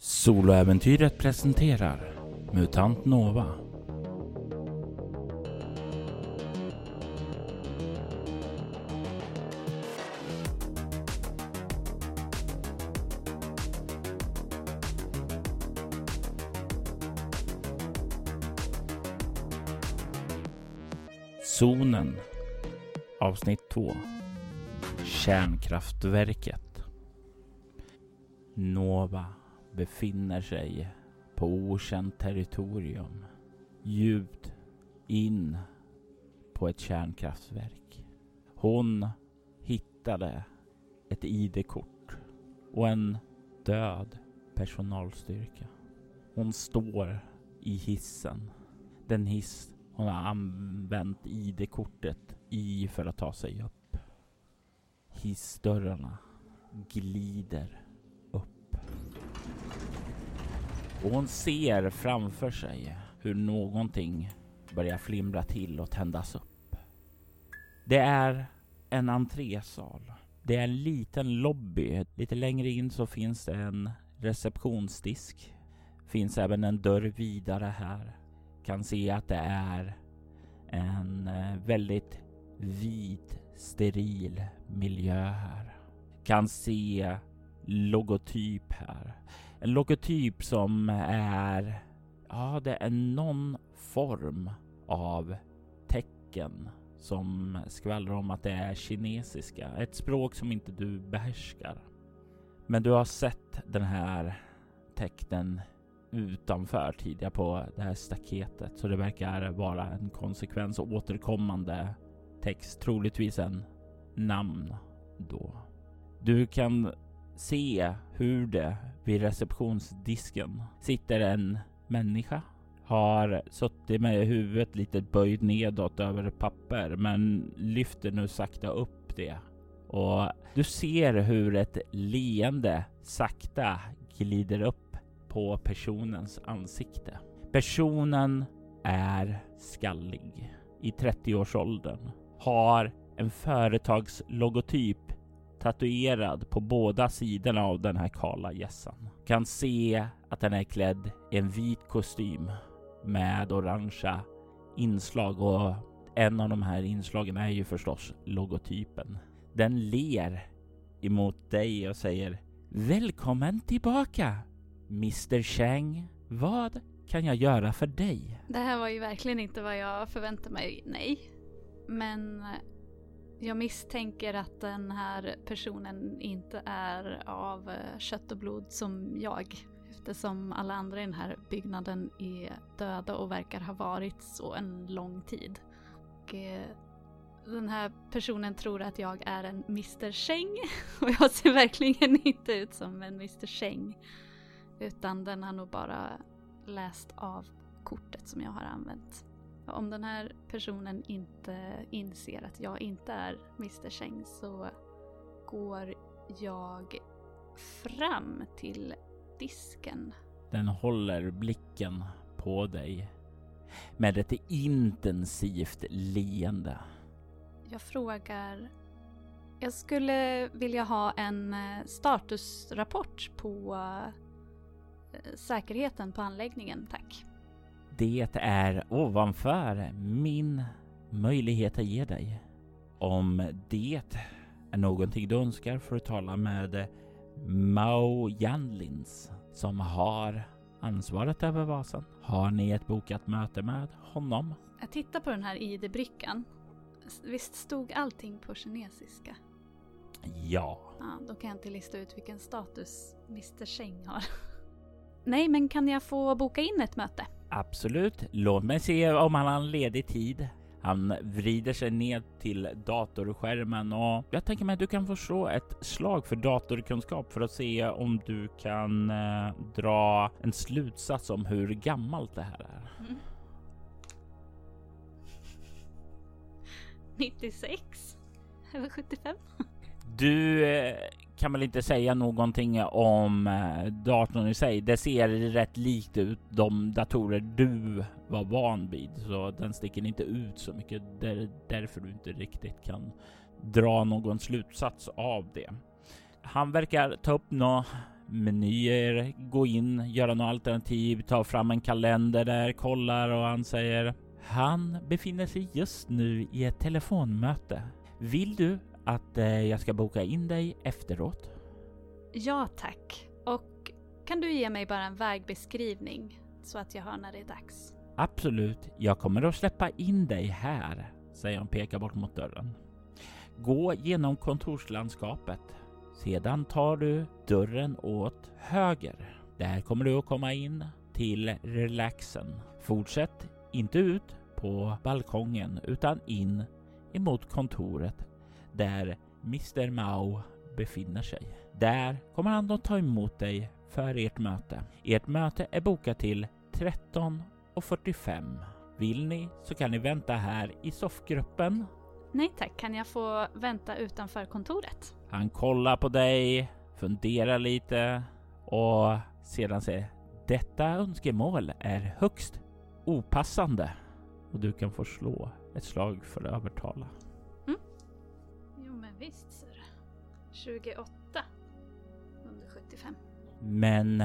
Soloäventyret presenterar MUTANT NOVA. Zonen. Avsnitt 2 Kärnkraftverket. Nova befinner sig på okänt territorium djupt in på ett kärnkraftverk. Hon hittade ett ID-kort och en död personalstyrka. Hon står i hissen. Den hiss hon har använt ID-kortet i för att ta sig upp. Hissdörrarna glider upp. Och hon ser framför sig hur någonting börjar flimra till och tändas upp. Det är en entrésal. Det är en liten lobby. Lite längre in så finns det en receptionsdisk. Finns även en dörr vidare här kan se att det är en eh, väldigt vit, steril miljö här. Kan se logotyp här. En logotyp som är, ja det är någon form av tecken som skvallrar om att det är kinesiska. Ett språk som inte du behärskar. Men du har sett den här tecknen utanför tidigare på det här staketet. Så det verkar vara en konsekvens och återkommande text, troligtvis en namn då. Du kan se hur det vid receptionsdisken sitter en människa. Har suttit med huvudet lite böjt nedåt över ett papper men lyfter nu sakta upp det. Och du ser hur ett leende sakta glider upp på personens ansikte. Personen är skallig i 30-årsåldern, har en företagslogotyp tatuerad på båda sidorna av den här kala gässan. Kan se att den är klädd i en vit kostym med orangea inslag och en av de här inslagen är ju förstås logotypen. Den ler emot dig och säger Välkommen tillbaka Mr Chang, vad kan jag göra för dig? Det här var ju verkligen inte vad jag förväntade mig, nej. Men jag misstänker att den här personen inte är av eh, kött och blod som jag. Eftersom alla andra i den här byggnaden är döda och verkar ha varit så en lång tid. Och eh, den här personen tror att jag är en Mr Cheng och jag ser verkligen inte ut som en Mr Cheng. Utan den har nog bara läst av kortet som jag har använt. Om den här personen inte inser att jag inte är Mr Cheng så går jag fram till disken. Den håller blicken på dig med ett intensivt leende. Jag frågar jag skulle vilja ha en eh, statusrapport på säkerheten på anläggningen, tack. Det är ovanför min möjlighet att ge dig. Om det är någonting du önskar får du tala med Mao Janlins som har ansvaret över Vasan. Har ni ett bokat möte med honom? Jag tittar på den här ID-brickan. Visst stod allting på kinesiska? Ja. ja. Då kan jag inte lista ut vilken status Mr Cheng har. Nej, men kan jag få boka in ett möte? Absolut. Låt mig se om han har ledig tid. Han vrider sig ned till datorskärmen och jag tänker mig att du kan få slå ett slag för datorkunskap för att se om du kan eh, dra en slutsats om hur gammalt det här är. Mm. 96? över 75? Du eh, kan väl inte säga någonting om eh, datorn i sig. Det ser rätt likt ut de datorer du var van vid, så den sticker inte ut så mycket. Det är därför du inte riktigt kan dra någon slutsats av det. Han verkar ta upp några menyer, gå in, göra något alternativ, ta fram en kalender där, kollar och han säger han befinner sig just nu i ett telefonmöte. Vill du att eh, jag ska boka in dig efteråt? Ja tack. Och kan du ge mig bara en vägbeskrivning så att jag hör när det är dags? Absolut, jag kommer att släppa in dig här, säger och pekar bort mot dörren. Gå genom kontorslandskapet. Sedan tar du dörren åt höger. Där kommer du att komma in till relaxen. Fortsätt inte ut på balkongen utan in emot kontoret där Mr Mao befinner sig. Där kommer han att ta emot dig för ert möte. Ert möte är bokat till 13.45. Vill ni så kan ni vänta här i soffgruppen. Nej tack, kan jag få vänta utanför kontoret? Han kollar på dig, funderar lite och sedan säger detta önskemål är högst opassande och du kan få slå ett slag för att övertala. Visst ser du. 28 under 75. Men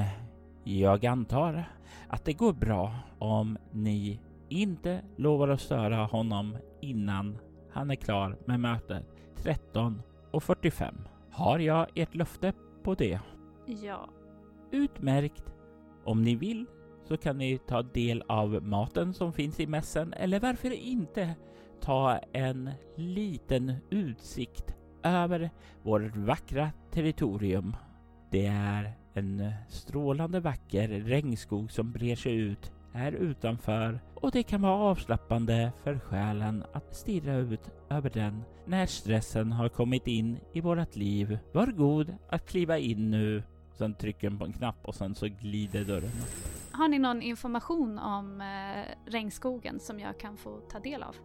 jag antar att det går bra om ni inte lovar att störa honom innan han är klar med mötet 13.45. Har jag ert löfte på det? Ja. Utmärkt! Om ni vill så kan ni ta del av maten som finns i mässen eller varför inte ta en liten utsikt över vårt vackra territorium. Det är en strålande vacker regnskog som brer sig ut här utanför och det kan vara avslappnande för själen att stirra ut över den när stressen har kommit in i vårt liv. Var god att kliva in nu. Sen trycker den på en knapp och sen så glider dörren upp. Har ni någon information om eh, regnskogen som jag kan få ta del av?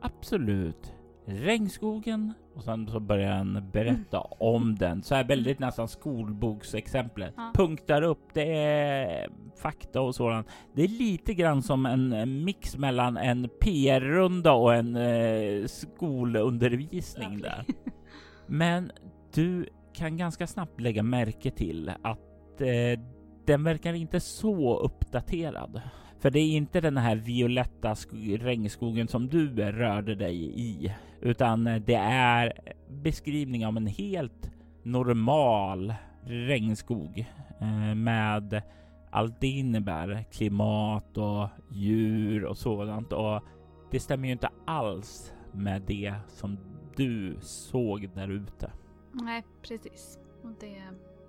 Absolut. Regnskogen och sen så börjar han berätta om den. Så här väldigt nästan skolboksexempel. Ja. Punktar upp, det är fakta och sådant. Det är lite grann som en mix mellan en PR-runda och en eh, skolundervisning Okej. där. Men du kan ganska snabbt lägga märke till att eh, den verkar inte så uppdaterad. För det är inte den här violetta regnskogen som du rörde dig i, utan det är beskrivning av en helt normal regnskog eh, med allt det innebär, klimat och djur och sådant. Och det stämmer ju inte alls med det som du såg där ute. Nej, precis. Och det,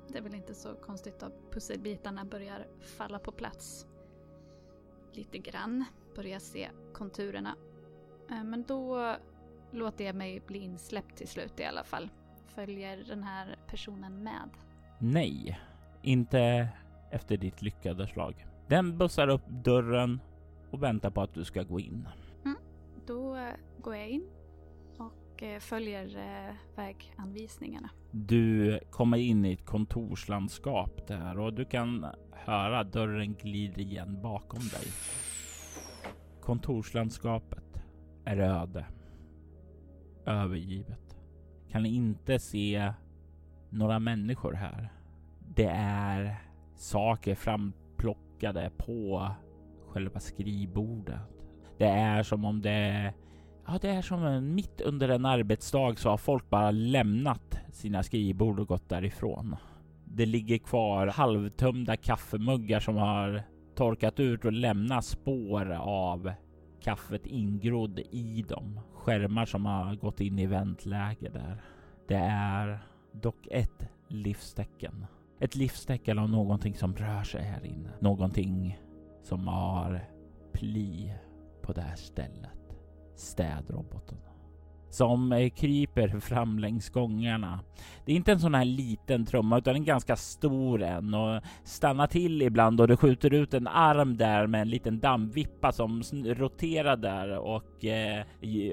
det är väl inte så konstigt att pusselbitarna börjar falla på plats. Lite grann. Börjar se konturerna. Eh, Men då låter jag mig bli insläppt till slut i alla fall. Följer den här personen med? Nej, inte efter ditt lyckade slag. Den bussar upp dörren och väntar på att du ska gå in. Då eh, går jag in och eh, följer eh, väganvisningarna. Du kommer in i ett kontorslandskap där och du kan höra dörren glider igen bakom dig. Kontorslandskapet är öde. Övergivet. Kan inte se några människor här. Det är saker framplockade på själva skrivbordet. Det är som om det Ja, det är som en, mitt under en arbetsdag så har folk bara lämnat sina skrivbord och gått därifrån. Det ligger kvar halvtömda kaffemuggar som har torkat ut och lämnat spår av kaffet ingrodd i dem. Skärmar som har gått in i väntläge där. Det är dock ett livstecken. Ett livstecken av någonting som rör sig här inne. Någonting som har pli på det här stället städroboten som eh, kryper fram längs gångarna. Det är inte en sån här liten trumma utan en ganska stor en och stannar till ibland och det skjuter ut en arm där med en liten dammvippa som roterar där och eh,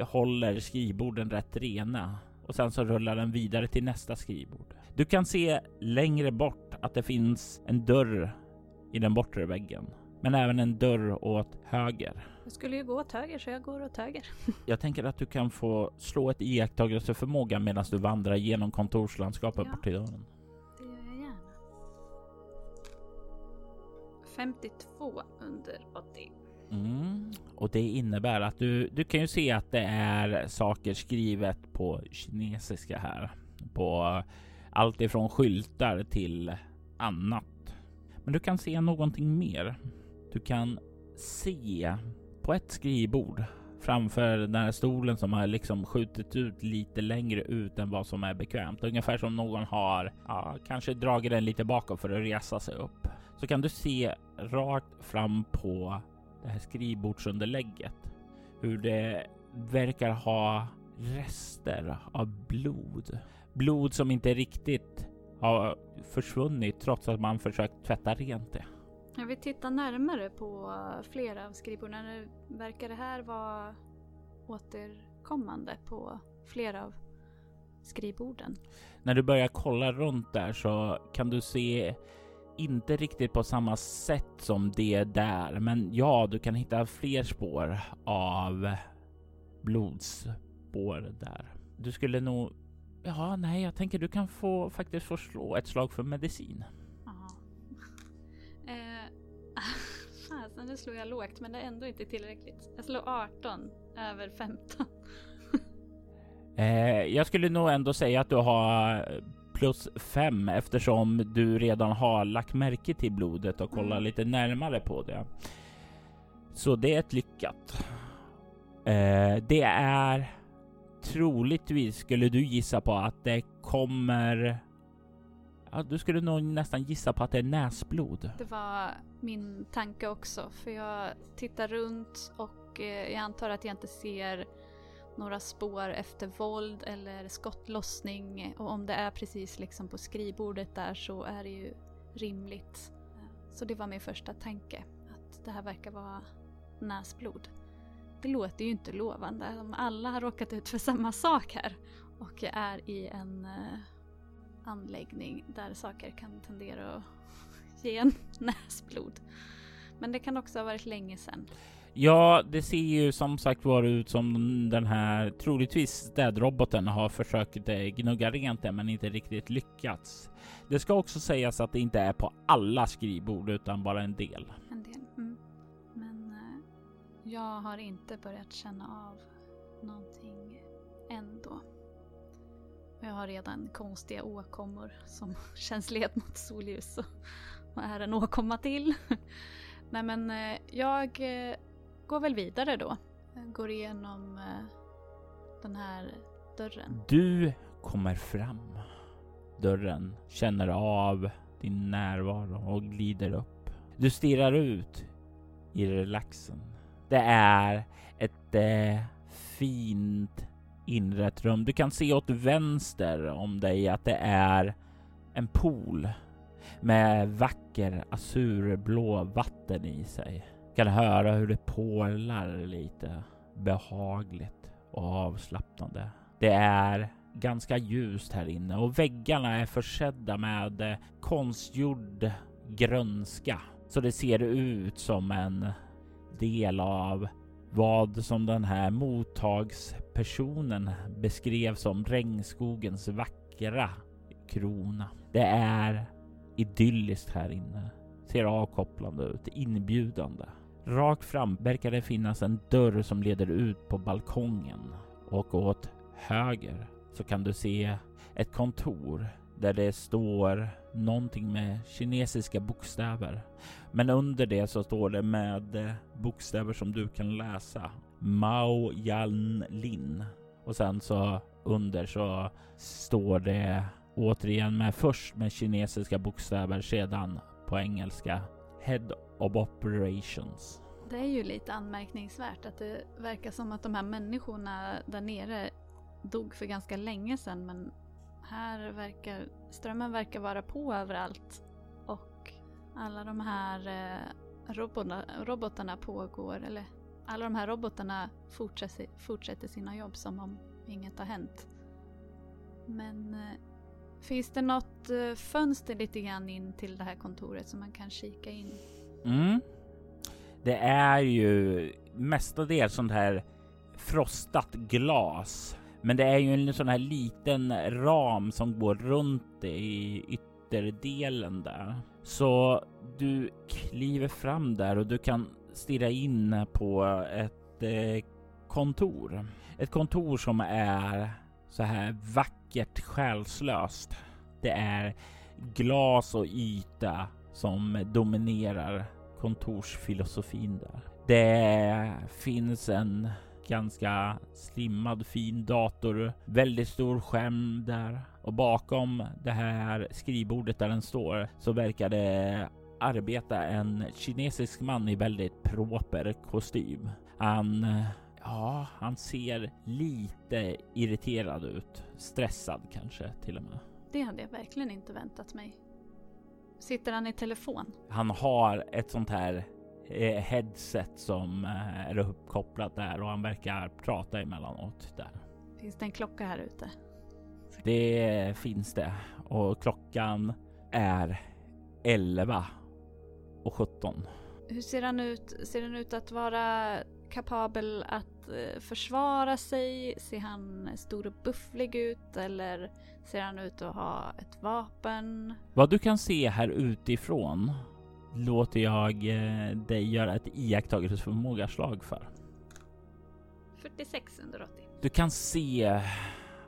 håller skrivborden rätt rena. Och sen så rullar den vidare till nästa skrivbord. Du kan se längre bort att det finns en dörr i den bortre väggen, men även en dörr åt höger. Jag skulle ju gå åt höger så jag går åt höger. Jag tänker att du kan få slå ett iakttagelseförmåga medan du vandrar genom kontorslandskapet Ja. bort till dörren. Det gör jag gärna. 52 under 80. Mm. Och det innebär att du, du kan ju se att det är saker skrivet på kinesiska här. På allt ifrån skyltar till annat. Men du kan se någonting mer. Du kan se på ett skrivbord framför den här stolen som har liksom skjutit ut lite längre ut än vad som är bekvämt. Ungefär som någon har ja, kanske dragit den lite bakåt för att resa sig upp. Så kan du se rakt fram på det här skrivbordsunderlägget hur det verkar ha rester av blod. Blod som inte riktigt har försvunnit trots att man försökt tvätta rent det. Jag vill titta närmare på flera av skrivborden. Verkar det här vara återkommande på flera av skrivborden? När du börjar kolla runt där så kan du se inte riktigt på samma sätt som det där, men ja, du kan hitta fler spår av blodspår där. Du skulle nog... Ja, nej, jag tänker du kan få faktiskt få slå ett slag för medicin. Nu slår jag lågt men det är ändå inte tillräckligt. Jag slår 18 över 15. eh, jag skulle nog ändå säga att du har plus 5 eftersom du redan har lagt märke till blodet och kollat mm. lite närmare på det. Så det är ett lyckat. Eh, det är troligtvis skulle du gissa på att det kommer Ja, du skulle nog nästan gissa på att det är näsblod. Det var min tanke också, för jag tittar runt och eh, jag antar att jag inte ser några spår efter våld eller skottlossning och om det är precis liksom på skrivbordet där så är det ju rimligt. Så det var min första tanke, att det här verkar vara näsblod. Det låter ju inte lovande. om Alla har råkat ut för samma sak här och är i en eh, anläggning där saker kan tendera att ge en näsblod. Men det kan också ha varit länge sedan. Ja, det ser ju som sagt var ut som den här troligtvis städroboten har försökt eh, gnugga rent det men inte riktigt lyckats. Det ska också sägas att det inte är på alla skrivbord utan bara en del. En del. Mm. Men eh, jag har inte börjat känna av någonting ändå. Jag har redan konstiga åkommor som känslighet mot solljus. Vad är en åkomma till? Nej men eh, jag eh, går väl vidare då. Jag går igenom eh, den här dörren. Du kommer fram. Dörren känner av din närvaro och glider upp. Du stirrar ut i relaxen. Det är ett eh, fint inrett rum. Du kan se åt vänster om dig att det är en pool med vacker azurblå vatten i sig. Du kan höra hur det porlar lite behagligt och avslappnande. Det är ganska ljust här inne och väggarna är försedda med konstgjord grönska så det ser ut som en del av vad som den här mottagspersonen beskrev som regnskogens vackra krona. Det är idylliskt här inne. Ser avkopplande ut, inbjudande. Rakt fram verkar det finnas en dörr som leder ut på balkongen och åt höger så kan du se ett kontor där det står någonting med kinesiska bokstäver. Men under det så står det med eh, bokstäver som du kan läsa. Mao Yan Lin. Och sen så under så står det återigen med först med kinesiska bokstäver sedan på engelska Head of Operations. Det är ju lite anmärkningsvärt att det verkar som att de här människorna där nere dog för ganska länge sedan men här verkar strömmen verkar vara på överallt och alla de här eh, robotarna, robotarna pågår, eller alla de här robotarna fortsätter, fortsätter sina jobb som om inget har hänt. Men eh, finns det något eh, fönster lite grann in till det här kontoret som man kan kika in? Mm. Det är ju mestadels sånt här frostat glas men det är ju en sån här liten ram som går runt i ytterdelen där. Så du kliver fram där och du kan stirra in på ett eh, kontor. Ett kontor som är så här vackert själslöst. Det är glas och yta som dominerar kontorsfilosofin där. Det finns en ganska slimmad fin dator, väldigt stor skärm där och bakom det här skrivbordet där den står så verkar det arbeta en kinesisk man i väldigt proper kostym. Han, ja, han ser lite irriterad ut, stressad kanske till och med. Det hade jag verkligen inte väntat mig. Sitter han i telefon? Han har ett sånt här headset som eh, är uppkopplat där och han verkar prata emellanåt där. Finns det en klocka här ute? Det finns det och klockan är 11 och 17. Hur ser han ut? Ser han ut att vara kapabel att eh, försvara sig? Ser han stor och bufflig ut eller ser han ut att ha ett vapen? Vad du kan se här utifrån låter jag eh, dig göra ett iakttagelseförmågaslag för. 46 under 80. Du kan se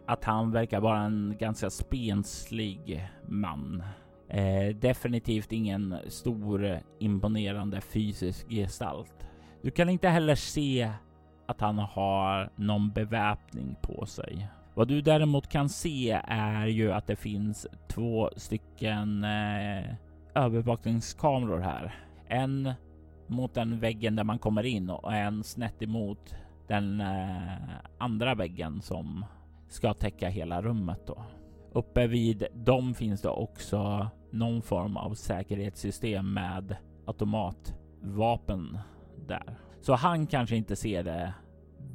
att han verkar vara en ganska spenslig man. Eh, definitivt ingen stor imponerande fysisk gestalt. Du kan inte heller se att han har någon beväpning på sig. Vad du däremot kan se är ju att det finns två stycken eh, övervakningskameror här. En mot den väggen där man kommer in och en snett emot den eh, andra väggen som ska täcka hela rummet då. Uppe vid dem finns det också någon form av säkerhetssystem med automatvapen där. Så han kanske inte ser det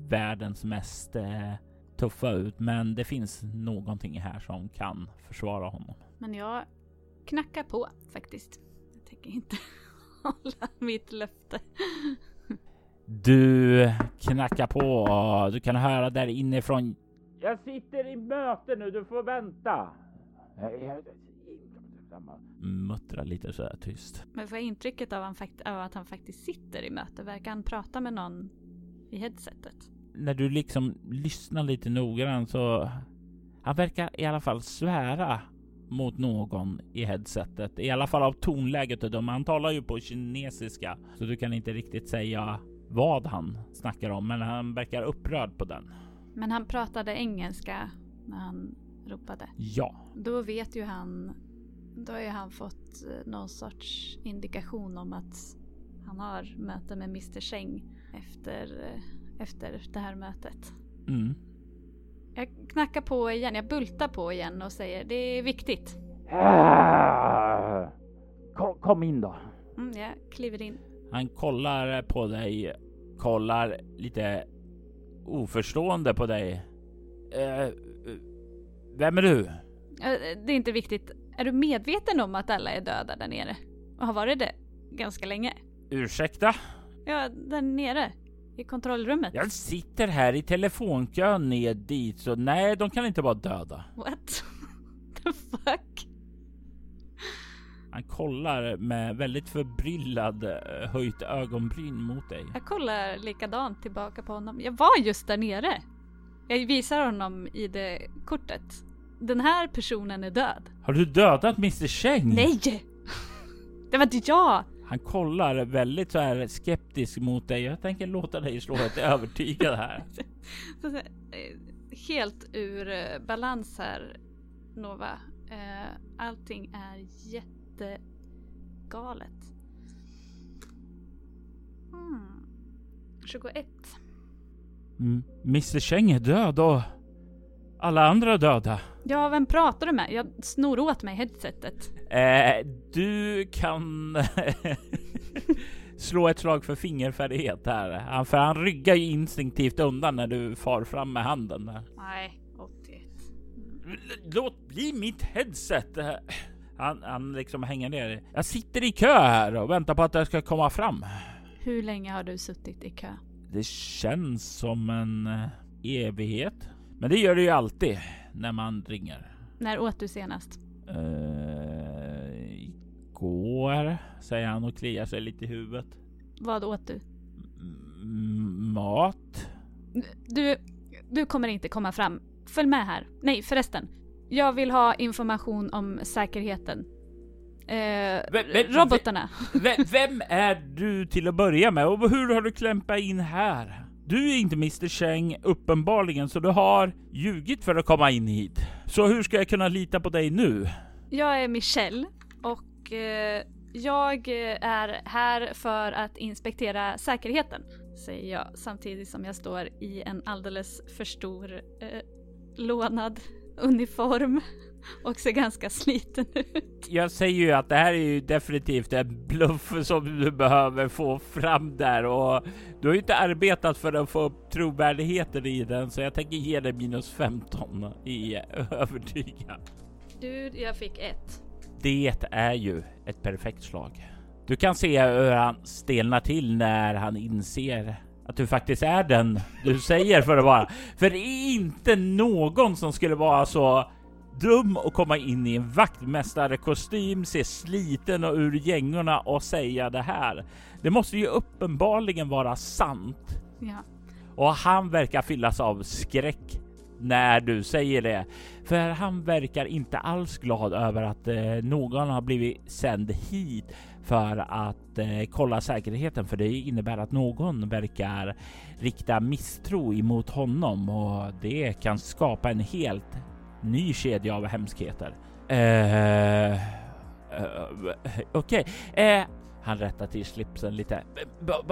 världens mest eh, tuffa ut, men det finns någonting här som kan försvara honom. Men jag knackar på faktiskt. Jag tänker inte hålla mitt löfte. Du knackar på och du kan höra där inifrån. Jag sitter i möte nu, du får vänta. Muttra lite så här tyst. Men får jag intrycket av, han av att han faktiskt sitter i möte? Verkar han prata med någon i headsetet? När du liksom lyssnar lite noggrant så han verkar i alla fall svära mot någon i headsetet. I alla fall av tonläget och döma. Han talar ju på kinesiska så du kan inte riktigt säga vad han snackar om, men han verkar upprörd på den. Men han pratade engelska när han ropade? Ja. Då vet ju han, då har ju han fått eh, någon sorts indikation om att han har möte med Mr Cheng efter, eh, efter det här mötet. Mm. Jag knackar på igen, jag bultar på igen och säger det är viktigt. Kom, kom in då. Mm, jag kliver in. Han kollar på dig, kollar lite oförstående på dig. Eh, vem är du? Det är inte viktigt. Är du medveten om att alla är döda där nere? Och har varit det ganska länge? Ursäkta? Ja, där nere. I kontrollrummet. Jag sitter här i telefonkön ner dit, så nej, de kan inte vara döda. What the fuck? Han kollar med väldigt förbryllad eh, höjt ögonbryn mot dig. Jag kollar likadant tillbaka på honom. Jag var just där nere. Jag visar honom i det kortet. Den här personen är död. Har du dödat Mr Cheng? Nej! Det var inte jag! Han kollar väldigt så här skeptisk mot dig. Jag tänker låta dig slå ett övertygad här. Eh, helt ur eh, balans här, Nova. Eh, allting är jättegalet. Hmm. 21. Mm. Mr Cheng är död och alla andra döda. Ja, vem pratar du med? Jag snor åt mig headsetet. Eh, du kan slå ett slag för fingerfärdighet här. För han ryggar ju instinktivt undan när du far fram med handen. Där. Nej, 81. Mm. Låt bli mitt headset! Han, han liksom hänger ner. Jag sitter i kö här och väntar på att jag ska komma fram. Hur länge har du suttit i kö? Det känns som en evighet. Men det gör det ju alltid när man ringer. När åt du senast? Uh, går, säger han och kliar sig lite i huvudet. Vad åt du? M mat? Du, du kommer inte komma fram. Följ med här. Nej, förresten. Jag vill ha information om säkerheten. Eh, Vem- vem- robotarna. Vem, vem är du till att börja med och hur har du klämpat in här? Du är inte Mr Cheng uppenbarligen, så du har ljugit för att komma in hit. Så hur ska jag kunna lita på dig nu? Jag är Michelle och eh, jag är här för att inspektera säkerheten, säger jag samtidigt som jag står i en alldeles för stor eh, lånad uniform och ser ganska sliten ut. Jag säger ju att det här är ju definitivt en bluff som du behöver få fram där och du har ju inte arbetat för att få upp trovärdigheten i den så jag tänker ge dig minus 15 i övertyga. Du, jag fick ett. Det är ju ett perfekt slag. Du kan se hur han stelnar till när han inser att du faktiskt är den du säger för att vara. För det är inte någon som skulle vara så dum och komma in i en vaktmästarkostym, se sliten och ur gängorna och säga det här. Det måste ju uppenbarligen vara sant. Ja. Och han verkar fyllas av skräck när du säger det. För han verkar inte alls glad över att eh, någon har blivit sänd hit för att eh, kolla säkerheten. För det innebär att någon verkar rikta misstro emot honom och det kan skapa en helt ny kedja av hemskheter. Eh, eh, Okej, eh, han rättar till slipsen lite. Vad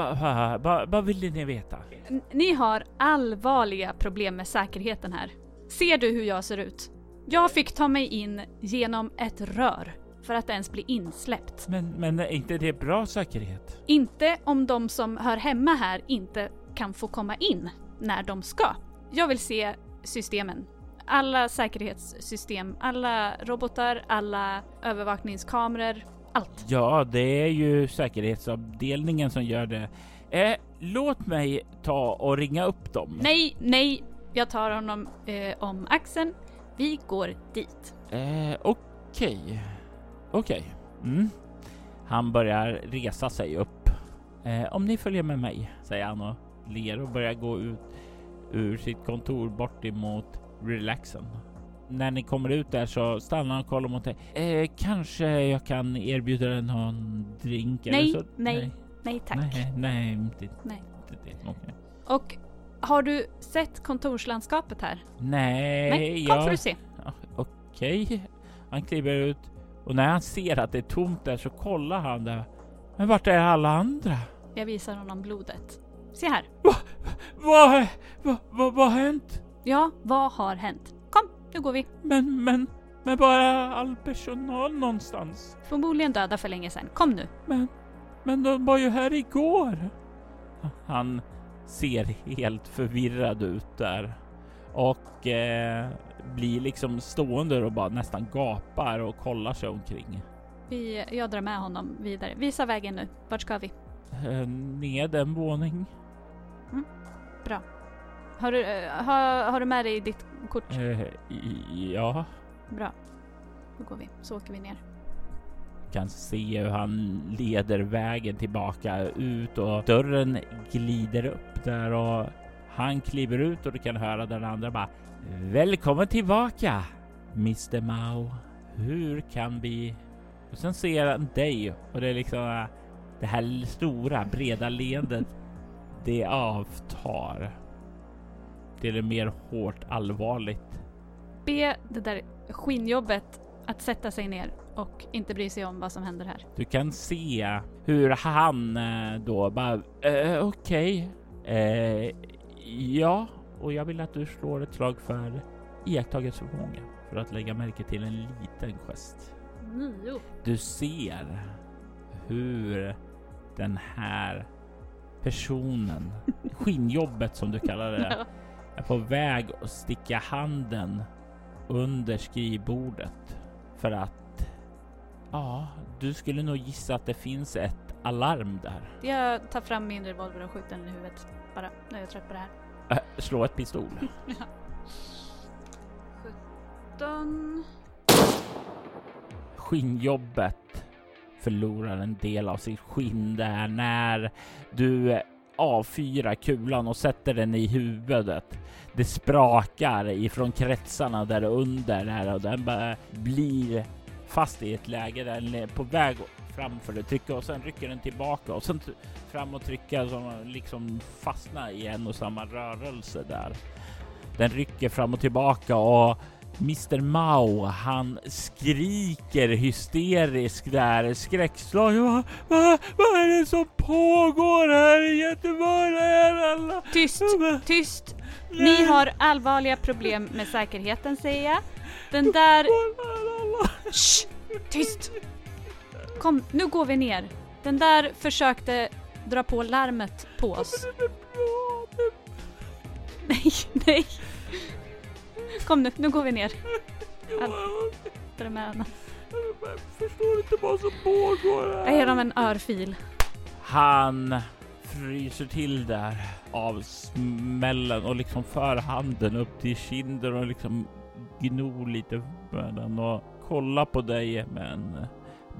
ba vill ni veta? N- Ni har allvarliga problem med säkerheten här. Ser du hur jag ser ut? Jag fick ta mig in genom ett rör för att ens bli insläppt. Men, men är inte det bra säkerhet? Inte om de som hör hemma här inte kan få komma in när de ska. Jag vill se systemen. Alla säkerhetssystem, alla robotar, alla övervakningskameror, allt. Ja, det är ju säkerhetsavdelningen som gör det. Eh, låt mig ta och ringa upp dem. Nej, nej, jag tar honom eh, om axeln. Vi går dit. Eh, Okej. Okej. Mm. Han börjar resa sig upp. Eh, om ni följer med mig, säger han och ler och börjar gå ut ur sitt kontor bort emot relaxen. När ni kommer ut där så stannar han och kollar mot dig. Eh, kanske jag kan erbjuda dig någon drink Nej, eller så? nej, nej tack. Nej, nej, inte, Nej. inte det. Okej. Och har du sett kontorslandskapet här? Nej, Nej, kom jag... får du se. Ja, Okej. Han kliver ut och när han ser att det är tomt där så kollar han där. Men vart är alla andra? Jag visar honom blodet. Se här. Vad, vad, vad, vad har hänt? Ja, vad har hänt? Kom, nu går vi. Men, men, men bara all personal någonstans. Förmodligen döda för länge sedan. Kom nu. Men, men de var ju här igår. Han ser helt förvirrad ut där och eh, blir liksom stående och bara nästan gapar och kollar sig omkring. Vi, jag drar med honom vidare. Visa vägen nu. Vart ska vi? Eh, ned en våning. Har du, eh, har, har du med dig ditt kort? Eh, ja, Bra. Då går vi. Så åker vi ner. kan se hur han leder vägen tillbaka ut och dörren glider upp där och han kliver ut och du kan höra den andra bara Välkommen tillbaka Mr Mao. Hur kan vi? Och sen ser han dig och det är liksom äh, det här stora breda leendet. Det avtar. Det är mer hårt allvarligt. Be det där skinnjobbet att sätta sig ner och inte bry sig om vad som händer här. Du kan se hur han eh, då bara eh, okej. Eh, ja, och jag vill att du slår ett slag för iakttagelseförmåga för att lägga märke till en liten gest. Nio. Du ser hur den här personen, skinnjobbet som du kallar det, är på väg att sticka handen under skrivbordet för att ja, du skulle nog gissa att det finns ett alarm där. Jag tar fram min revolver och skjuter den i huvudet. Bara, nu är jag trött på det här. Äh, slå ett pistol. 17. Skinnjobbet förlorar en del av sitt skinn där när du avfyrar kulan och sätter den i huvudet. Det sprakar ifrån kretsarna där under här och den bara blir fast i ett läge där den är på väg framför det, trycka och sen rycker den tillbaka och sen fram och trycka som liksom fastnar i en och samma rörelse där. Den rycker fram och tillbaka och Mr Mao, han skriker hysteriskt där skräckslagen. Vad, vad, vad är det som pågår här i Göteborg? Alla? Tyst, tyst! Ni har allvarliga problem med säkerheten säger jag. Den där... Shh, tyst! Kom, nu går vi ner. Den där försökte dra på larmet på oss. Nej, nej. Kom nu, nu går vi ner. Jag förstår inte vad som pågår här. Jag ger dem en örfil. Han fryser till där av smällen och liksom för handen upp till kinden och liksom gnor lite med den och kollar på dig med en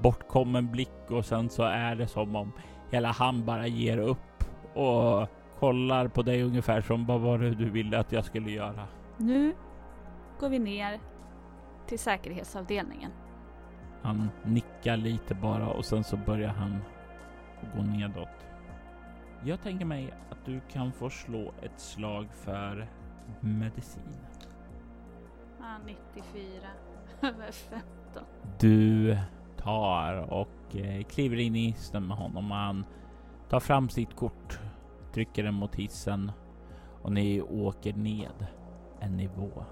bortkommen blick och sen så är det som om hela han bara ger upp och kollar på dig ungefär som vad var det du ville att jag skulle göra? Nu går vi ner till säkerhetsavdelningen. Han nickar lite bara och sen så börjar han gå nedåt. Jag tänker mig att du kan få slå ett slag för medicin. Ah, 94 över 15. Du tar och eh, kliver in i isten med honom. Han tar fram sitt kort, trycker den mot hissen och ni åker ned en nivå.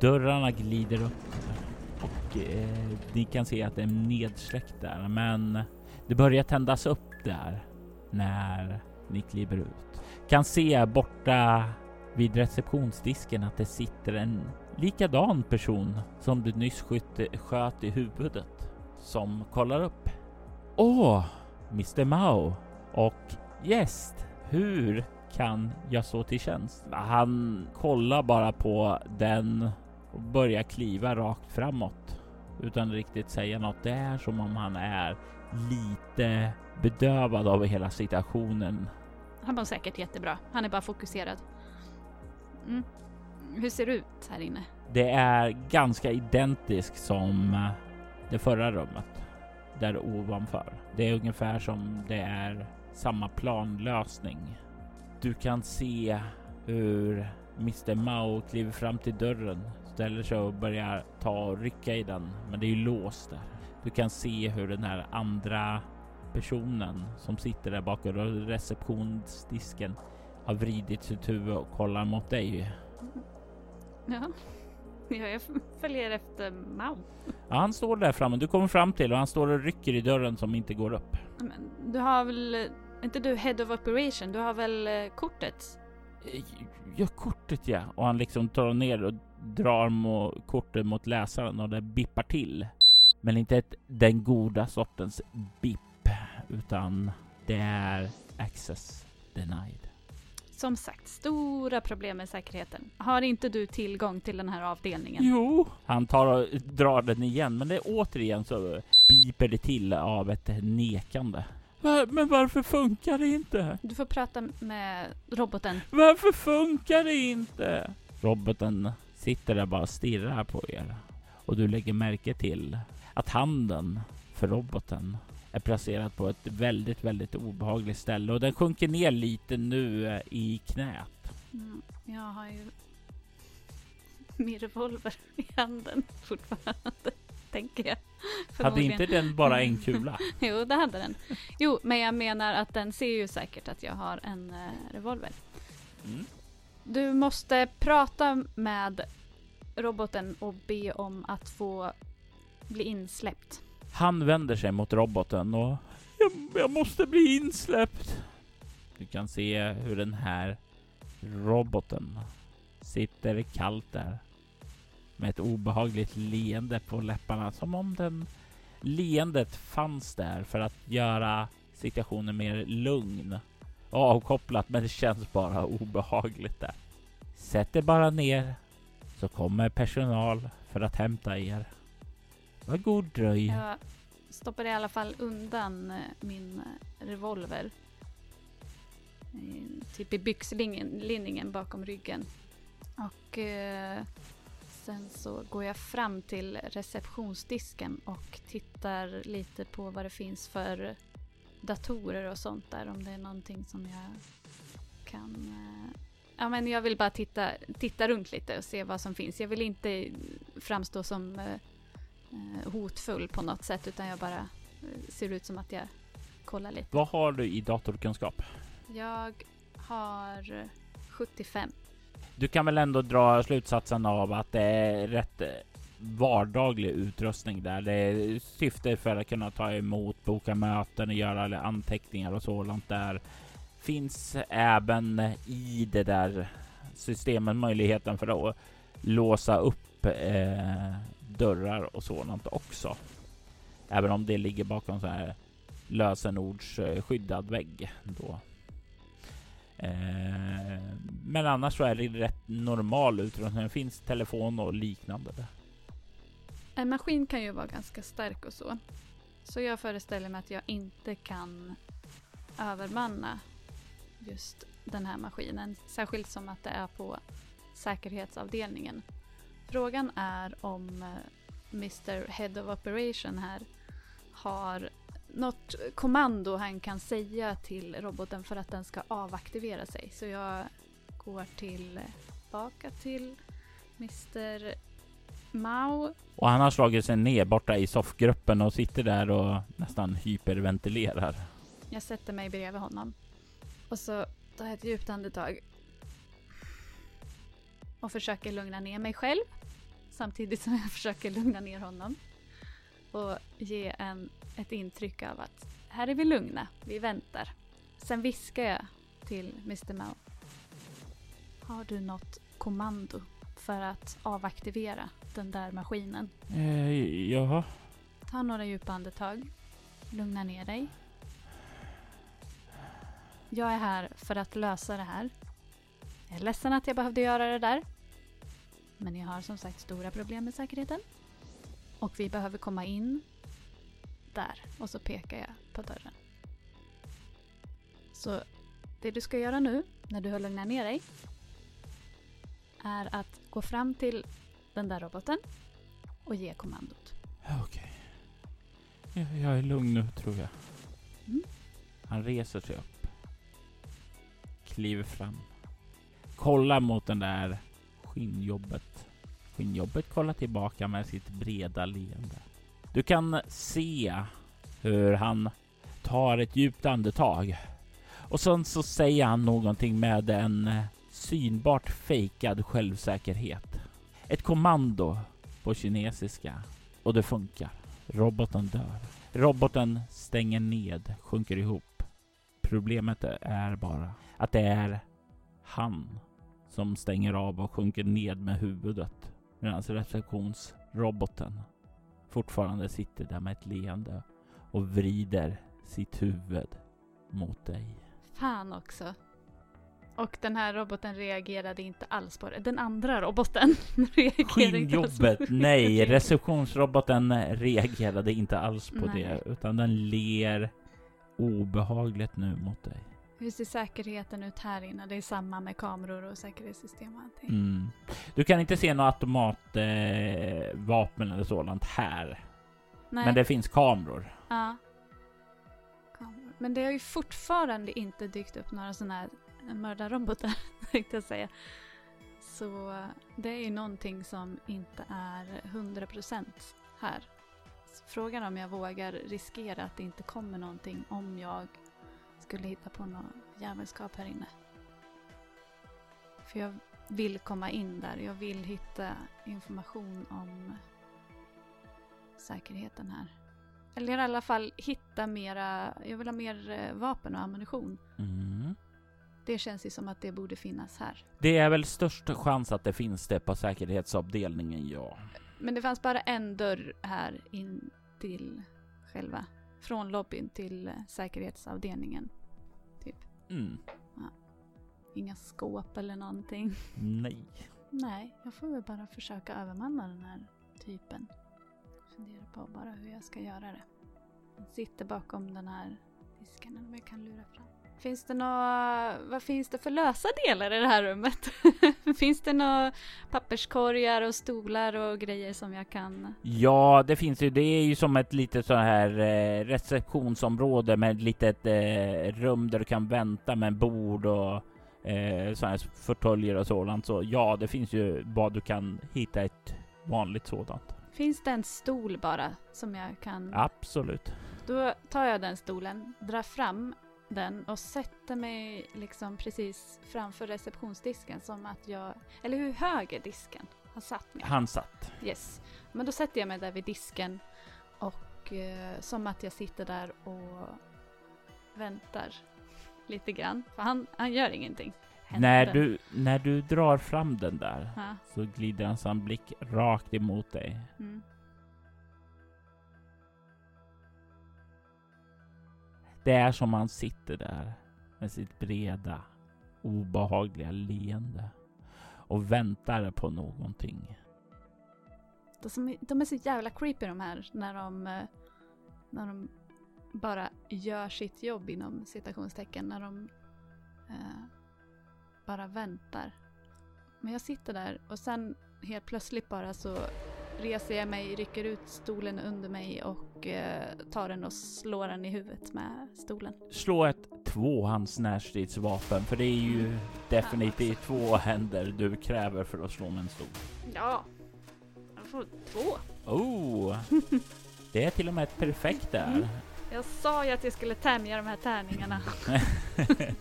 Dörrarna glider upp och eh, ni kan se att det är nedsläckt där, men det börjar tändas upp där när ni kliver ut. Kan se borta vid receptionsdisken att det sitter en likadan person som du nyss sköt, sköt i huvudet som kollar upp. Åh, Mr Mao och gäst, hur kan jag så till tjänst? Han kollar bara på den och börjar kliva rakt framåt utan riktigt säga något. Det är som om han är lite bedövad av hela situationen. Han var säkert jättebra. Han är bara fokuserad. Mm. Hur ser det ut här inne? Det är ganska identiskt som det förra rummet där ovanför. Det är ungefär som det är samma planlösning. Du kan se hur Mr Mao kliver fram till dörren, ställer sig och börjar ta och rycka i den, men det är ju låst där. Du kan se hur den här andra personen som sitter där bakom receptionsdisken har vridit sitt huvud och kollar mot dig. Ja, jag följer efter Mao. Ja, han står där framme. Du kommer fram till och han står och rycker i dörren som inte går upp. Men du har väl inte du Head of Operation? Du har väl eh, kortet? Eh, ja, kortet ja. Och han liksom tar ner och drar mot kortet mot läsaren och det bippar till. Men inte ett, den goda sortens bipp, utan det är access denied. Som sagt, stora problem med säkerheten. Har inte du tillgång till den här avdelningen? Jo, han tar och drar den igen, men det är återigen så biper det till av ett nekande. Men varför funkar det inte? Du får prata med roboten. Varför funkar det inte? Roboten sitter där bara och stirrar på er. Och du lägger märke till att handen för roboten är placerad på ett väldigt, väldigt obehagligt ställe och den sjunker ner lite nu eh, i knät. Mm, jag har ju min revolver i handen fortfarande tänker jag. Hade inte den bara en kula? jo, det hade den. Jo, men jag menar att den ser ju säkert att jag har en uh, revolver. Mm. Du måste prata med roboten och be om att få bli insläppt. Han vänder sig mot roboten och jag, jag måste bli insläppt. Du kan se hur den här roboten sitter kallt där med ett obehagligt leende på läpparna som om den leendet fanns där för att göra situationen mer lugn avkopplat men det känns bara obehagligt där. Sätt er bara ner så kommer personal för att hämta er. Var god dröj. Jag stoppar i alla fall undan eh, min eh, revolver. Eh, typ i byxlinningen bakom ryggen. Och eh, sen så går jag fram till receptionsdisken och tittar lite på vad det finns för datorer och sånt där. Om det är någonting som jag kan... Eh, ja men jag vill bara titta, titta runt lite och se vad som finns. Jag vill inte framstå som eh, eh hotfull på något sätt utan jag bara ser ut som att jag kollar lite. Vad har du i datorkunskap? Jag har 75. Du kan väl ändå dra slutsatsen av att det är rätt vardaglig utrustning där. Det är syfte för att kunna ta emot, boka möten och göra anteckningar och sådant där. Finns även i det där systemet möjligheten för att låsa upp eh, dörrar och sådant också. Även om det ligger bakom så här lösenordsskyddad vägg då. Eh, men annars så är det rätt normal utrustning. Det finns telefon och liknande. där. En maskin kan ju vara ganska stark och så. Så jag föreställer mig att jag inte kan övermanna just den här maskinen. Särskilt som att det är på säkerhetsavdelningen. Frågan är om eh, Mr Head of Operation här har något kommando han kan säga till roboten för att den ska avaktivera sig. Så jag går eh, tillbaka till Mr Mao. Och han har slagit sig ner borta i soffgruppen och sitter där och nästan hyperventilerar. Jag sätter mig bredvid honom. Och så tar jag ett djupt andetag. Och försöker lugna ner mig själv. Samtidigt som jag försöker lugna ner honom. Och ge en, ett intryck av att här är vi lugna, vi väntar. Sen viskar jag till Mr Mao. Har du något kommando för att avaktivera den där maskinen? Eh, ja. Ta några djupa andetag. Lugna ner dig. Jag är här för att lösa det här. Jag är ledsen att jag behövde göra det där. Men jag har som sagt stora problem med säkerheten. Och vi behöver komma in där. Och så pekar jag på dörren. Så det du ska göra nu, när du har lugnat ner dig, är att gå fram till den där roboten och ge kommandot. Okej. Okay. Jag, är lugn nu, tror jag. Mm. Han reser sig upp. Kliver fram. Kollar mot den där skinnjobbet. Skinnjobbet kollar tillbaka med sitt breda leende. Du kan se hur han tar ett djupt andetag. Och sen så säger han någonting med en synbart fejkad självsäkerhet. Ett kommando på kinesiska och det funkar. Roboten dör. Roboten stänger ned, sjunker ihop. Problemet är bara att det är han som stänger av och sjunker ned med huvudet medan receptionsroboten fortfarande sitter där med ett leende och vrider sitt huvud mot dig. Fan också. Och den här roboten reagerade inte alls på det. Den andra roboten reagerade Skinnjobbet, nej, receptionsroboten reagerade inte alls på nej. det, utan den ler obehagligt nu mot dig. Hur ser säkerheten ut här inne? Det är samma med kameror och säkerhetssystem och allting. Mm. Du kan inte se några automatvapen eh, eller sådant här. Nej. Men det finns kameror. Ja. Kameror. Men det har ju fortfarande inte dykt upp några sådana här mördarrobotar, tänkte jag säga. Så det är ju någonting som inte är 100% här. Så frågan om jag vågar riskera att det inte kommer någonting om jag skulle hitta på något jävelskap här inne. För jag vill komma in där. Jag vill hitta information om säkerheten här. Eller i alla fall hitta mera, jag vill ha mer eh, vapen och ammunition. Mm. Det känns ju som att det borde finnas här. Det är väl störst chans att det finns det på säkerhetsavdelningen, ja. Men det fanns bara en dörr här in till själva, från lobbyn till säkerhetsavdelningen. Typ. Mm. Ja. Inga skåp eller någonting. Nej. Nej, jag får väl bara försöka övermanna den här typen. Fundera på bara hur jag ska göra det. Den sitter bakom den här disken, om jag kan lura fram. Finns det några, vad finns det för lösa delar i det här rummet? finns det några papperskorgar och stolar och grejer som jag kan? Ja, det finns ju. Det är ju som ett litet så här eh, receptionsområde med ett litet eh, rum där du kan vänta med bord och eh, sådana här fåtöljer och sådant. Så ja, det finns ju vad du kan hitta ett vanligt sådant. Finns det en stol bara som jag kan? Absolut. Då tar jag den stolen, drar fram den och sätter mig liksom precis framför receptionsdisken som att jag, eller hur hög är disken? Han satt mig. Han satt. Yes. Men då sätter jag mig där vid disken och eh, som att jag sitter där och väntar lite grann. För han, han gör ingenting. Händer. När du, när du drar fram den där Ja. så glider hans blick rakt emot dig. Mm. Det är som han sitter där med sitt breda, obehagliga leende och väntar på någonting. De, de är så jävla creepy de här när de, eh, när de bara gör sitt jobb inom citationstecken. När de eh, bara väntar. Men jag sitter där och sen helt plötsligt bara så reser jag mig, rycker ut stolen under mig och eh, tar den och slår den i huvudet med stolen. Slå ett tvåhands närstridsvapen, för det är ju definitivt två händer du kräver för att slå med en stol. Ja, jag får två. Oh! Det är till och med ett perfekt där. Mm. Jag sa ju att jag skulle tämja de här tärningarna.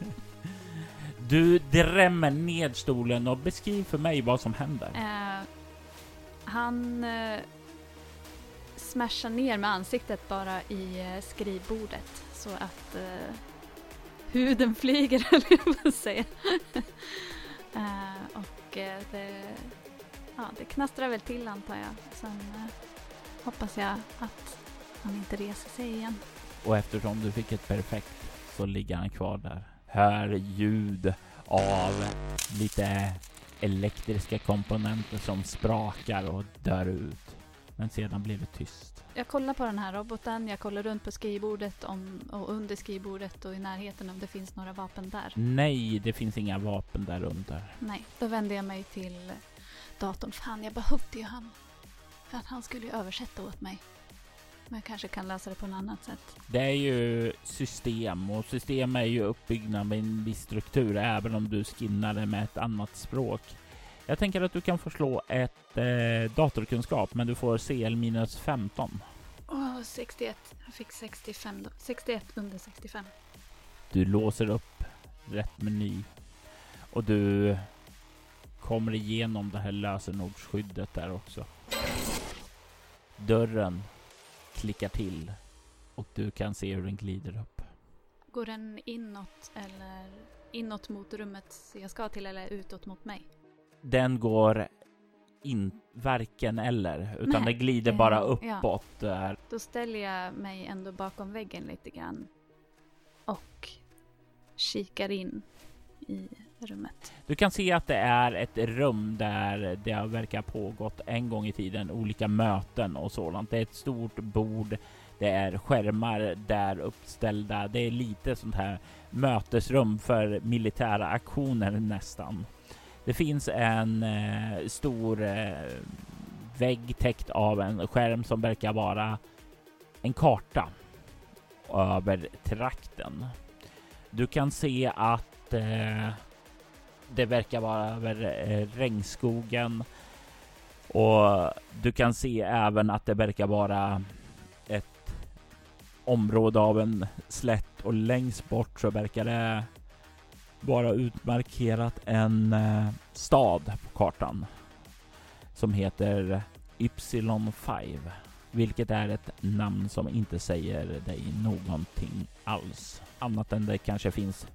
Du drämmer ned stolen och beskriv för mig vad som händer. Eh, han eh, smashar ner med ansiktet bara i eh, skrivbordet så att eh, huden flyger, höll jag på att säga. eh, och eh, det, ja, det knastrar väl till antar jag. Sen eh, hoppas jag att han inte reser sig igen. Och eftersom du fick ett perfekt så ligger han kvar där. Hör ljud av lite elektriska komponenter som sprakar och dör ut. Men sedan blir det tyst. Jag kollar på den här roboten, jag kollar runt på skrivbordet om, och under skrivbordet och i närheten om det finns några vapen där. Nej, det finns inga vapen där under. Nej, då vände jag mig till datorn. Fan, jag behövde ju han. För att han skulle ju översätta åt mig. Men jag kanske kan lösa det på något annat sätt. Det är ju system och system är ju uppbyggda med en viss struktur även om du skinnar det med ett annat språk. Jag tänker att du kan få slå ett eh, datorkunskap men du får CL minus 15. Åh, 61. Jag fick 65 då. 61 under 65. Du låser upp rätt meny och du kommer igenom det här lösenordsskyddet där också. Dörren klickar till och du kan se hur den glider upp. Går den inåt eller inåt mot rummet jag ska till eller utåt mot mig? Den går in varken eller utan Nej, det glider bara ja. uppåt där. Då ställer jag mig ändå bakom väggen lite grann. Och kikar in i rummet. Du kan se att det är ett rum där det verkar ha pågått en gång i tiden olika möten och sådant. Det är ett stort bord. Det är skärmar där uppställda. Det är lite sånt här mötesrum för militära aktioner nästan. Det finns en eh, stor eh, vägg täckt av en skärm som verkar vara en karta över trakten. Du kan se att eh, det verkar vara över eh, regnskogen. Och du kan se även att det verkar vara ett område av en slätt och längst bort så verkar det vara utmarkerat en eh, stad på kartan som heter Ypsilon 5, vilket är ett namn som inte säger dig någonting alls annat än det kanske finns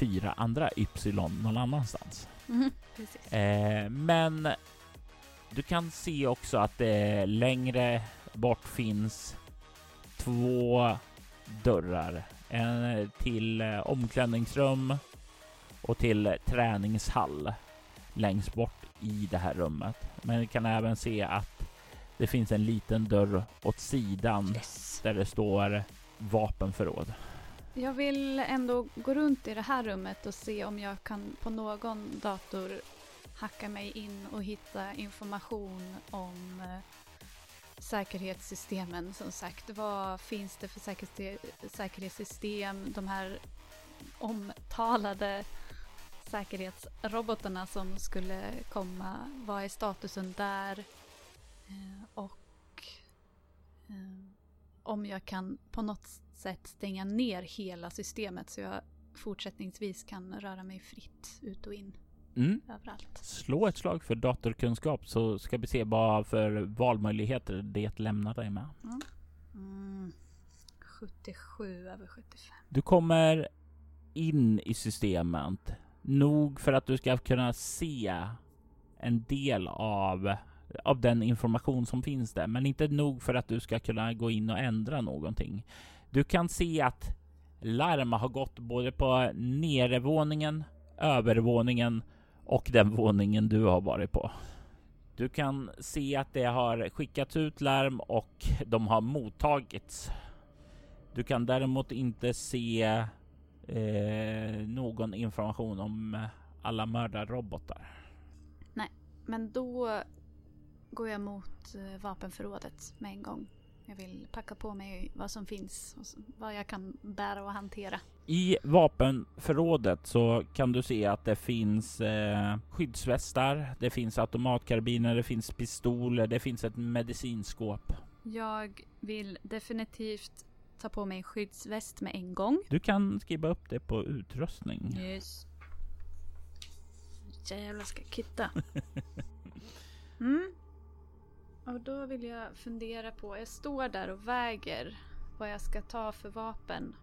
fyra andra Ypsilon någon annanstans. Mhm, precis. Eh, men du kan se också att det längre bort finns två dörrar. En till eh, omklädningsrum och till träningshall längst bort i det här rummet. Men du kan även se att Det finns en liten dörr åt sidan Yes. där det står vapenförråd. Jag vill ändå gå runt i det här rummet och se om jag kan på någon dator hacka mig in och hitta information om eh, säkerhetssystemen. Som sagt, vad finns det för säkerhetssystem? De här omtalade säkerhetsrobotarna som skulle komma. Vad är statusen där? Eh, och eh, om jag kan på något sätt stänga ner hela systemet så jag fortsättningsvis kan röra mig fritt ut och in Mm. överallt. Slå ett slag för datorkunskap så ska vi se vad för valmöjligheter det lämnar dig med. Mm. 77 över 75. Du kommer in i systemet nog för att du ska kunna se en del av, av den information som finns där, men inte nog för att du ska kunna gå in och ändra någonting. Du kan se att larm har gått både på nedervåningen, övervåningen och den våningen du har varit på. Du kan se att det har skickats ut larm och de har mottagits. Du kan däremot inte se eh, någon information om alla mördarrobotar. Nej, Men då går jag mot eh, vapenförrådet med en gång. Jag vill packa på mig vad som finns vad jag kan bära och hantera. I vapenförrådet så kan du se att det finns eh, skyddsvästar, det finns automatkarbiner, det finns pistoler, det finns ett medicinskåp. Jag vill definitivt ta på mig skyddsväst med en gång. Du kan skriva upp det på utrustning. Yes. Jävlar ska kitta. Mm. Och då vill jag fundera på, jag står där och väger vad jag ska ta för vapen.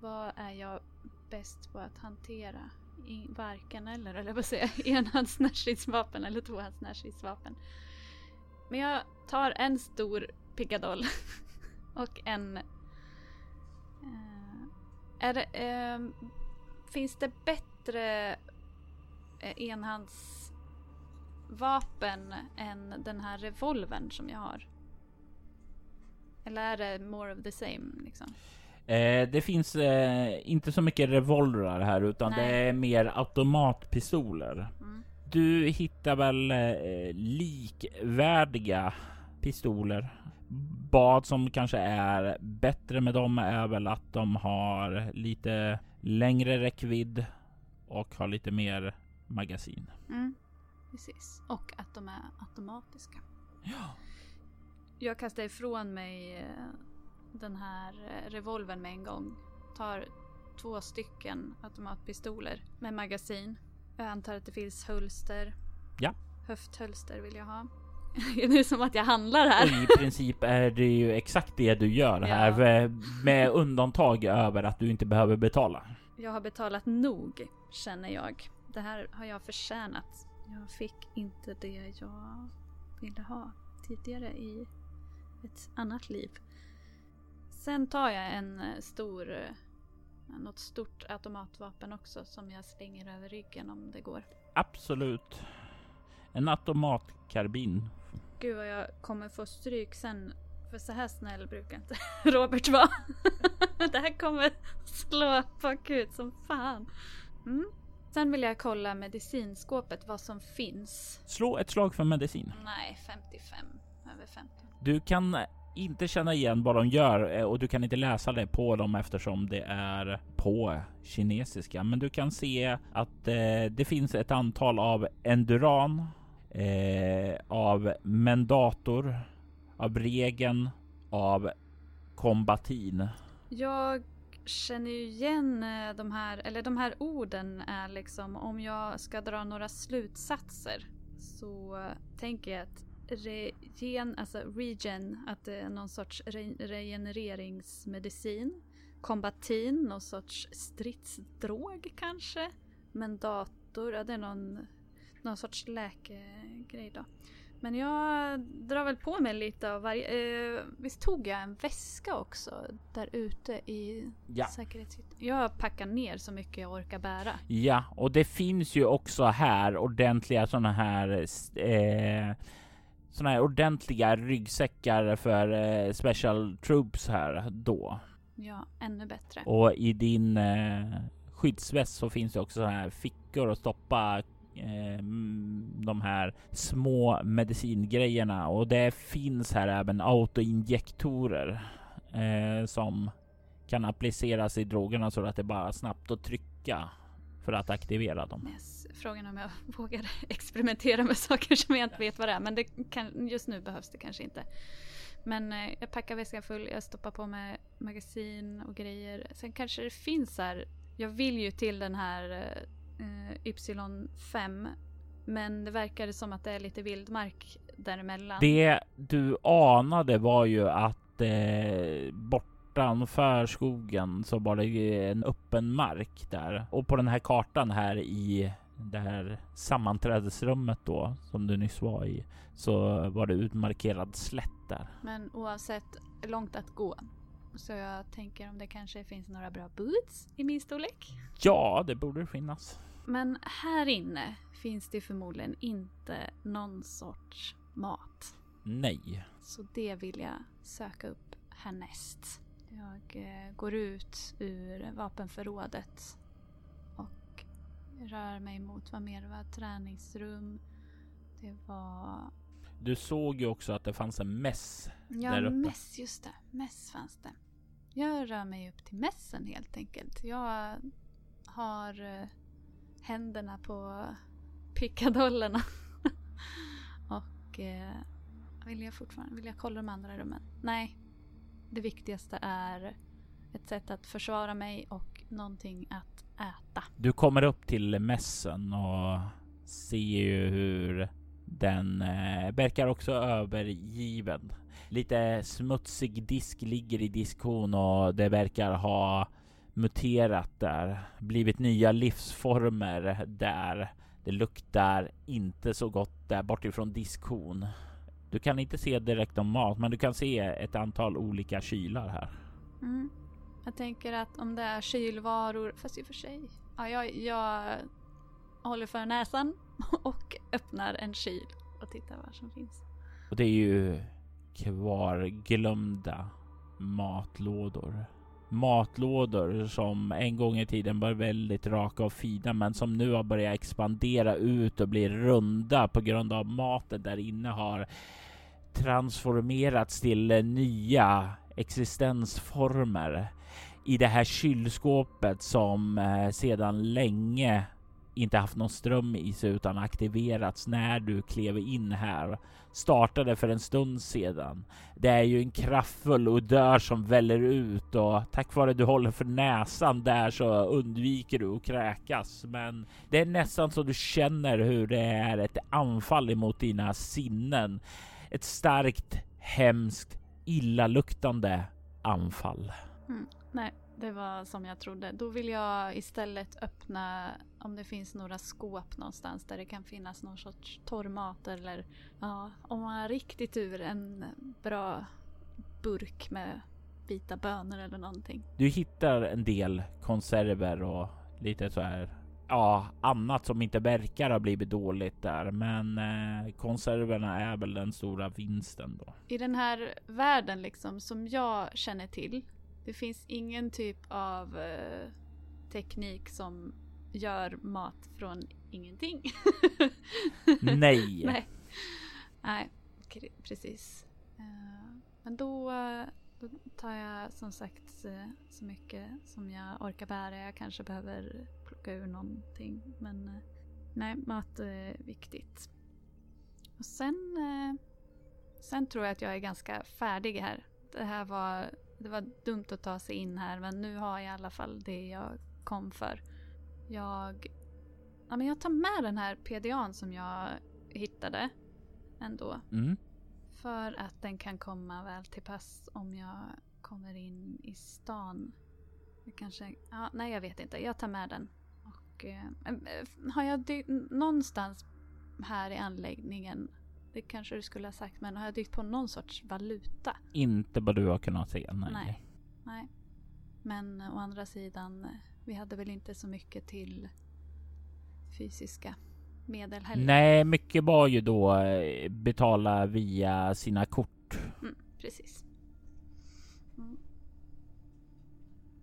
Vad är jag bäst på att hantera? I, varken eller, eller vad säger jag? Enhands närstridsvapen eller tvåhands närstridsvapen. Men jag tar en stor pickadoll och en... Eh, är det, ehm, finns det bättre eh, enhands enhandsvapen än den här revolvern som jag har? Eller är det more of the same liksom? Eh, det finns eh, inte så mycket revolvrar här utan Nej. det är mer automatpistoler. Mm. Du hittar väl eh, likvärdiga pistoler. Vad som kanske är bättre med dem är väl att de har lite längre räckvidd och har lite mer magasin. Mm. Precis. Och att de är automatiska. Ja. Jag kastar ifrån mig eh, den här eh, revolvern med en gång. Tar två stycken automatpistoler med magasin. Jag antar att det finns hölster. Ja. Höfthölster vill jag ha. Det är som att jag handlar här. Och i princip är det ju exakt det du gör här Ja. eh, med undantag över att du inte behöver betala. Jag har betalat nog, känner jag. Det här har jag förtjänat. Jag fick inte det jag ville ha tidigare i ett annat liv. Sen tar jag en eh, stor, eh, något stort automatvapen också som jag slänger över ryggen om det går. Absolut. En automatkarbin. Gud vad jag kommer få stryk sen. För så här snäll brukar inte Robert vara. det här kommer slå bakut som fan. Mm. Sen vill jag kolla medicinskåpet, vad som finns. Slå ett slag för medicin. Nej, 55 över 50. Du kan inte känna igen vad de gör eh, och du kan inte läsa det på dem eftersom det är på kinesiska. Men du kan se att eh, det finns ett antal av enduran, eh, av mendator, av regen, av kombatin. Jag känner ju igen eh, de här, eller de här orden är liksom om jag ska dra några slutsatser så tänker jag att regen, alltså regen, att det är någon sorts re- regenereringsmedicin. Kombatin, någon sorts stridsdrog kanske. Men dator, ja det är någon, någon sorts läkegrej då. Men jag drar väl på mig lite av varje... Eh, visst tog jag en väska också där ute i Ja. säkerhetshytten? Jag packar ner så mycket jag orkar bära. Ja, och det finns ju också här ordentliga sådana här eh, såna här ordentliga ryggsäckar för eh, special troops här då. Ja, ännu bättre. Och i din eh, skyddsväst så finns det också så här fickor att stoppa eh, de här små medicingrejerna och det finns här även autoinjektorer eh, som kan appliceras i drogerna så att det bara snabbt att trycka för att aktivera dem. Yes. Frågan om jag vågar experimentera med saker som jag inte vet vad det är. Men det kan, just nu behövs det kanske inte. Men eh, jag packar väskan full, jag stoppar på med magasin och grejer. Sen kanske det finns här. Jag vill ju till den här eh, Y5. Men det verkar som att det är lite vildmark däremellan. Det du anade var ju att eh, bort bortanför skogen så var det en öppen mark där och på den här kartan här i det här sammanträdesrummet då som du nyss var i så var det utmarkerad slätt där. Men oavsett långt att gå så jag tänker om det kanske finns några bra boots i min storlek? Ja, det borde det finnas. Men här inne finns det förmodligen inte någon sorts mat. Nej. Så det vill jag söka upp härnäst. Jag eh, går ut ur vapenförrådet och rör mig mot vad mer det var träningsrum. Det var... Du såg ju också att det fanns en mäss ja, där uppe. mäss, just det. Mäss fanns det. Jag rör mig upp till mässen helt enkelt. Jag har eh, händerna på pickadollerna. och eh, vill jag fortfarande, vill jag kolla de andra rummen? Nej, det viktigaste är ett sätt att försvara mig och någonting att äta. Du kommer upp till mässen och ser ju hur den eh, verkar också övergiven. Lite smutsig disk ligger i diskhon och det verkar ha muterat där. Blivit nya livsformer där. Det luktar inte så gott där bortifrån diskhon. Du kan inte se direkt om mat, men du kan se ett antal olika kylar här. Mm. Jag tänker att om det är kylvaror, fast i och för sig. Ja, jag, jag håller för näsan och öppnar en kyl och tittar vad som finns. Och det är ju kvarglömda matlådor. Matlådor som en gång i tiden var väldigt raka och fina men som nu har börjat expandera ut och bli runda på grund av maten där inne har transformerats till nya existensformer i det här kylskåpet som eh, sedan länge inte haft någon ström i sig utan aktiverats när du klev in här. Startade för en stund sedan. Det är ju en kraftfull odör som väller ut och tack vare du håller för näsan där så undviker du att kräkas. Men det är nästan så du känner hur det är ett anfall emot dina sinnen ett starkt, hemskt, illaluktande anfall. Mm, nej, det var som jag trodde. Då vill jag istället öppna om det finns några skåp någonstans där det kan finnas någon sorts torrmat eller ja, om man har riktigt tur en bra burk med vita bönor eller någonting. Du hittar en del konserver och lite så här ja, annat som inte verkar ha blivit dåligt där. Men eh, konserverna är väl den stora vinsten då. I den här världen liksom som jag känner till. Det finns ingen typ av eh, teknik som gör mat från ingenting. Nej. Nej. Nej, precis. Uh, men då, då tar jag som sagt eh, så mycket som jag orkar bära. Jag kanske behöver plocka ur någonting. Men eh, nej, mat är viktigt. Och sen, eh, sen tror jag att jag är ganska färdig här. Det här var, det var dumt att ta sig in här men nu har jag i alla fall det jag kom för. Jag, ja, men jag tar med den här PDAn som jag hittade ändå. Mm. För att den kan komma väl till pass om jag kommer in i stan. Det kanske, ja, nej jag vet inte. Jag tar med den. Och, eh, eh har jag någonstans här i anläggningen, det kanske du skulle ha sagt, men har jag dykt på någon sorts valuta? Inte vad du har kunnat se, nej. Nej. nej. Men å andra sidan, vi hade väl inte så mycket till fysiska medel heller. Nej, mycket var ju då eh, betala via sina kort. Mm, precis. Mm.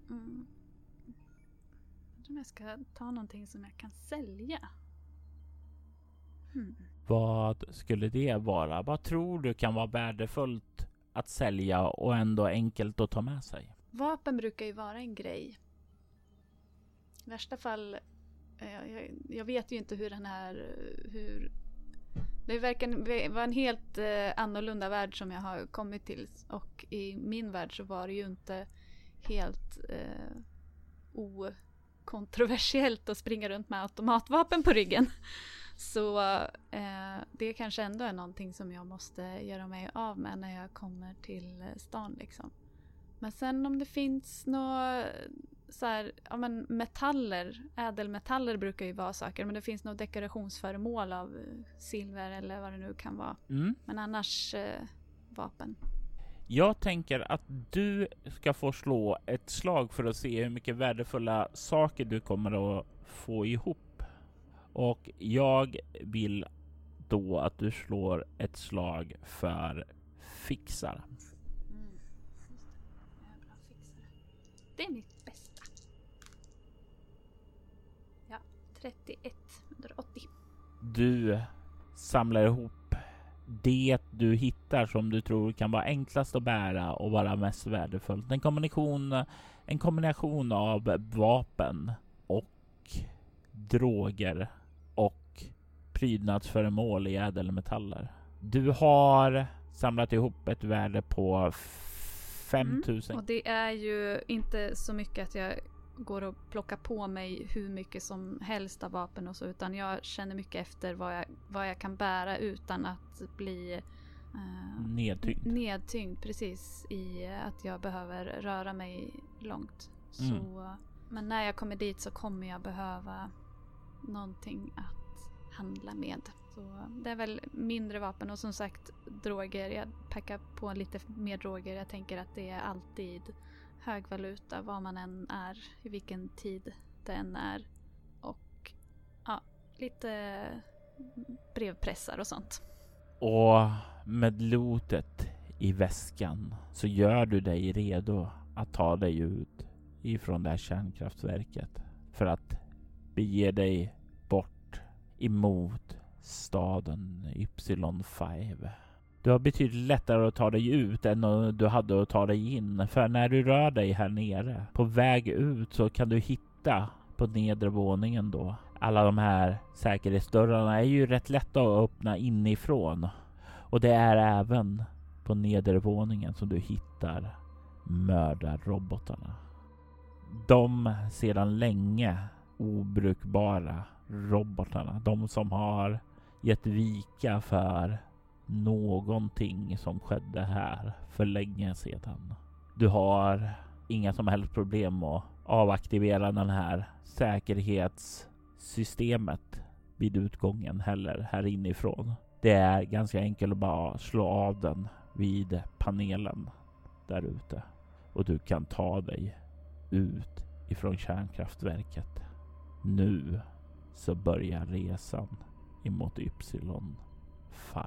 Mm. Jag tror jag ska ta någonting som jag kan sälja. Vad skulle det vara? Vad tror du kan vara värdefullt att sälja och ändå enkelt att ta med sig? Vapen brukar ju vara en grej. I värsta fall, eh, jag, jag vet ju inte hur den här, eh, hur det verkar vara en helt eh, annorlunda värld som jag har kommit till och i min värld så var det ju inte helt eh, okontroversiellt att springa runt med automatvapen på ryggen. Så eh, det kanske ändå är någonting som jag måste göra mig av med när jag kommer till stan liksom. Men sen om det finns några så här, ja men metaller, ädelmetaller brukar ju vara saker, men det finns nog dekorationsföremål av silver eller vad det nu kan vara. Mm. Men annars eh, vapen. Jag tänker att du ska få slå ett slag för att se hur mycket värdefulla saker du kommer att få ihop. Och jag vill då att du slår ett slag för fixar. Mm. Det är mitt bästa. Ja, 31 under 80. Du samlar ihop det du hittar som du tror kan vara enklast att bära och vara mest värdefullt. En kombination, en kombination av vapen och droger prydnadsföremål i ädelmetaller. Du har samlat ihop ett värde på 5000. Mm. Och det är ju inte så mycket att jag går och plockar på mig hur mycket som helst av vapen och så utan jag känner mycket efter vad jag, vad jag kan bära utan att bli uh, nedtyngd. nedtyngd. Precis i att jag behöver röra mig långt. Så, mm. Men när jag kommer dit så kommer jag behöva någonting att handla med. Så det är väl mindre vapen och som sagt droger. Jag packar på lite mer droger. Jag tänker att det är alltid hög valuta var man än är, i vilken tid det än är. Och ja, lite brevpressar och sånt. Och med lotet i väskan så gör du dig redo att ta dig ut ifrån det här kärnkraftverket för att bege dig emot staden Ypsilon 5. Du har betydligt lättare att ta dig ut än du hade att ta dig in. För när du rör dig här nere på väg ut så kan du hitta på nedre våningen då. Alla de här säkerhetsdörrarna är ju rätt lätta att öppna inifrån. Och det är även på nedervåningen som du hittar mördarrobotarna. De sedan länge obrukbara robotarna. De som har gett vika för någonting som skedde här för länge sedan. Du har inga som helst problem att avaktivera den här säkerhetssystemet vid utgången heller här inifrån. Det är ganska enkelt att bara slå av den vid panelen där ute och du kan ta dig ut ifrån kärnkraftverket. Nu så börjar resan emot Ypsilon 5.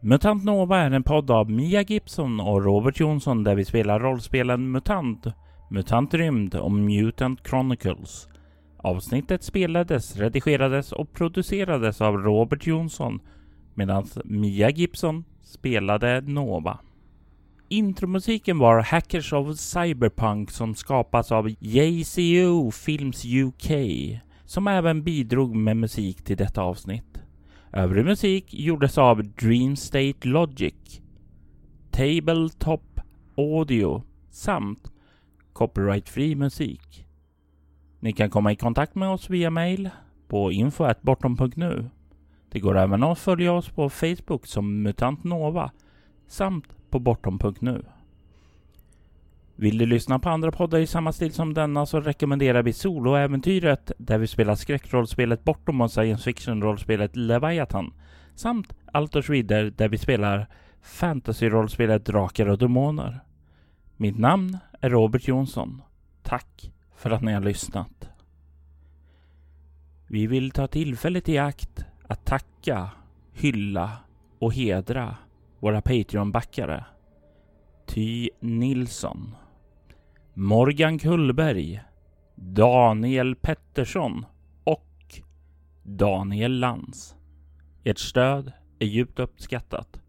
Mutant Nova är en podd av Mia Gibson och Robert Jonsson där vi spelar rollspelen MUTANT, MUTANT Rymd och Mutant Chronicles. Avsnittet spelades, redigerades och producerades av Robert Jonsson medan Mia Gibson spelade Nova. Intromusiken var Hackers of Cyberpunk som skapats av JCO Films UK som även bidrog med musik till detta avsnitt. Övrig musik gjordes av Dream State Logic, Tabletop Audio samt copyrightfri musik. Ni kan komma i kontakt med oss via mail på info.bortom.nu. Det går även att följa oss på Facebook som MUTANT NOVA samt på bortom.nu. Vill du lyssna på andra poddar i samma stil som denna så rekommenderar vi Soloäventyret där vi spelar skräckrollspelet Bortom och science fiction-rollspelet Leviathan samt Altors Vidder där vi spelar fantasy-rollspelet Drakar och Demoner. Mitt namn är Robert Jonsson. Tack för att ni har lyssnat. Vi vill ta tillfället i akt att tacka, hylla och hedra våra Patreon-backare. Ty Nilsson, Morgan Kullberg, Daniel Pettersson och Daniel Lantz. Ert stöd är djupt uppskattat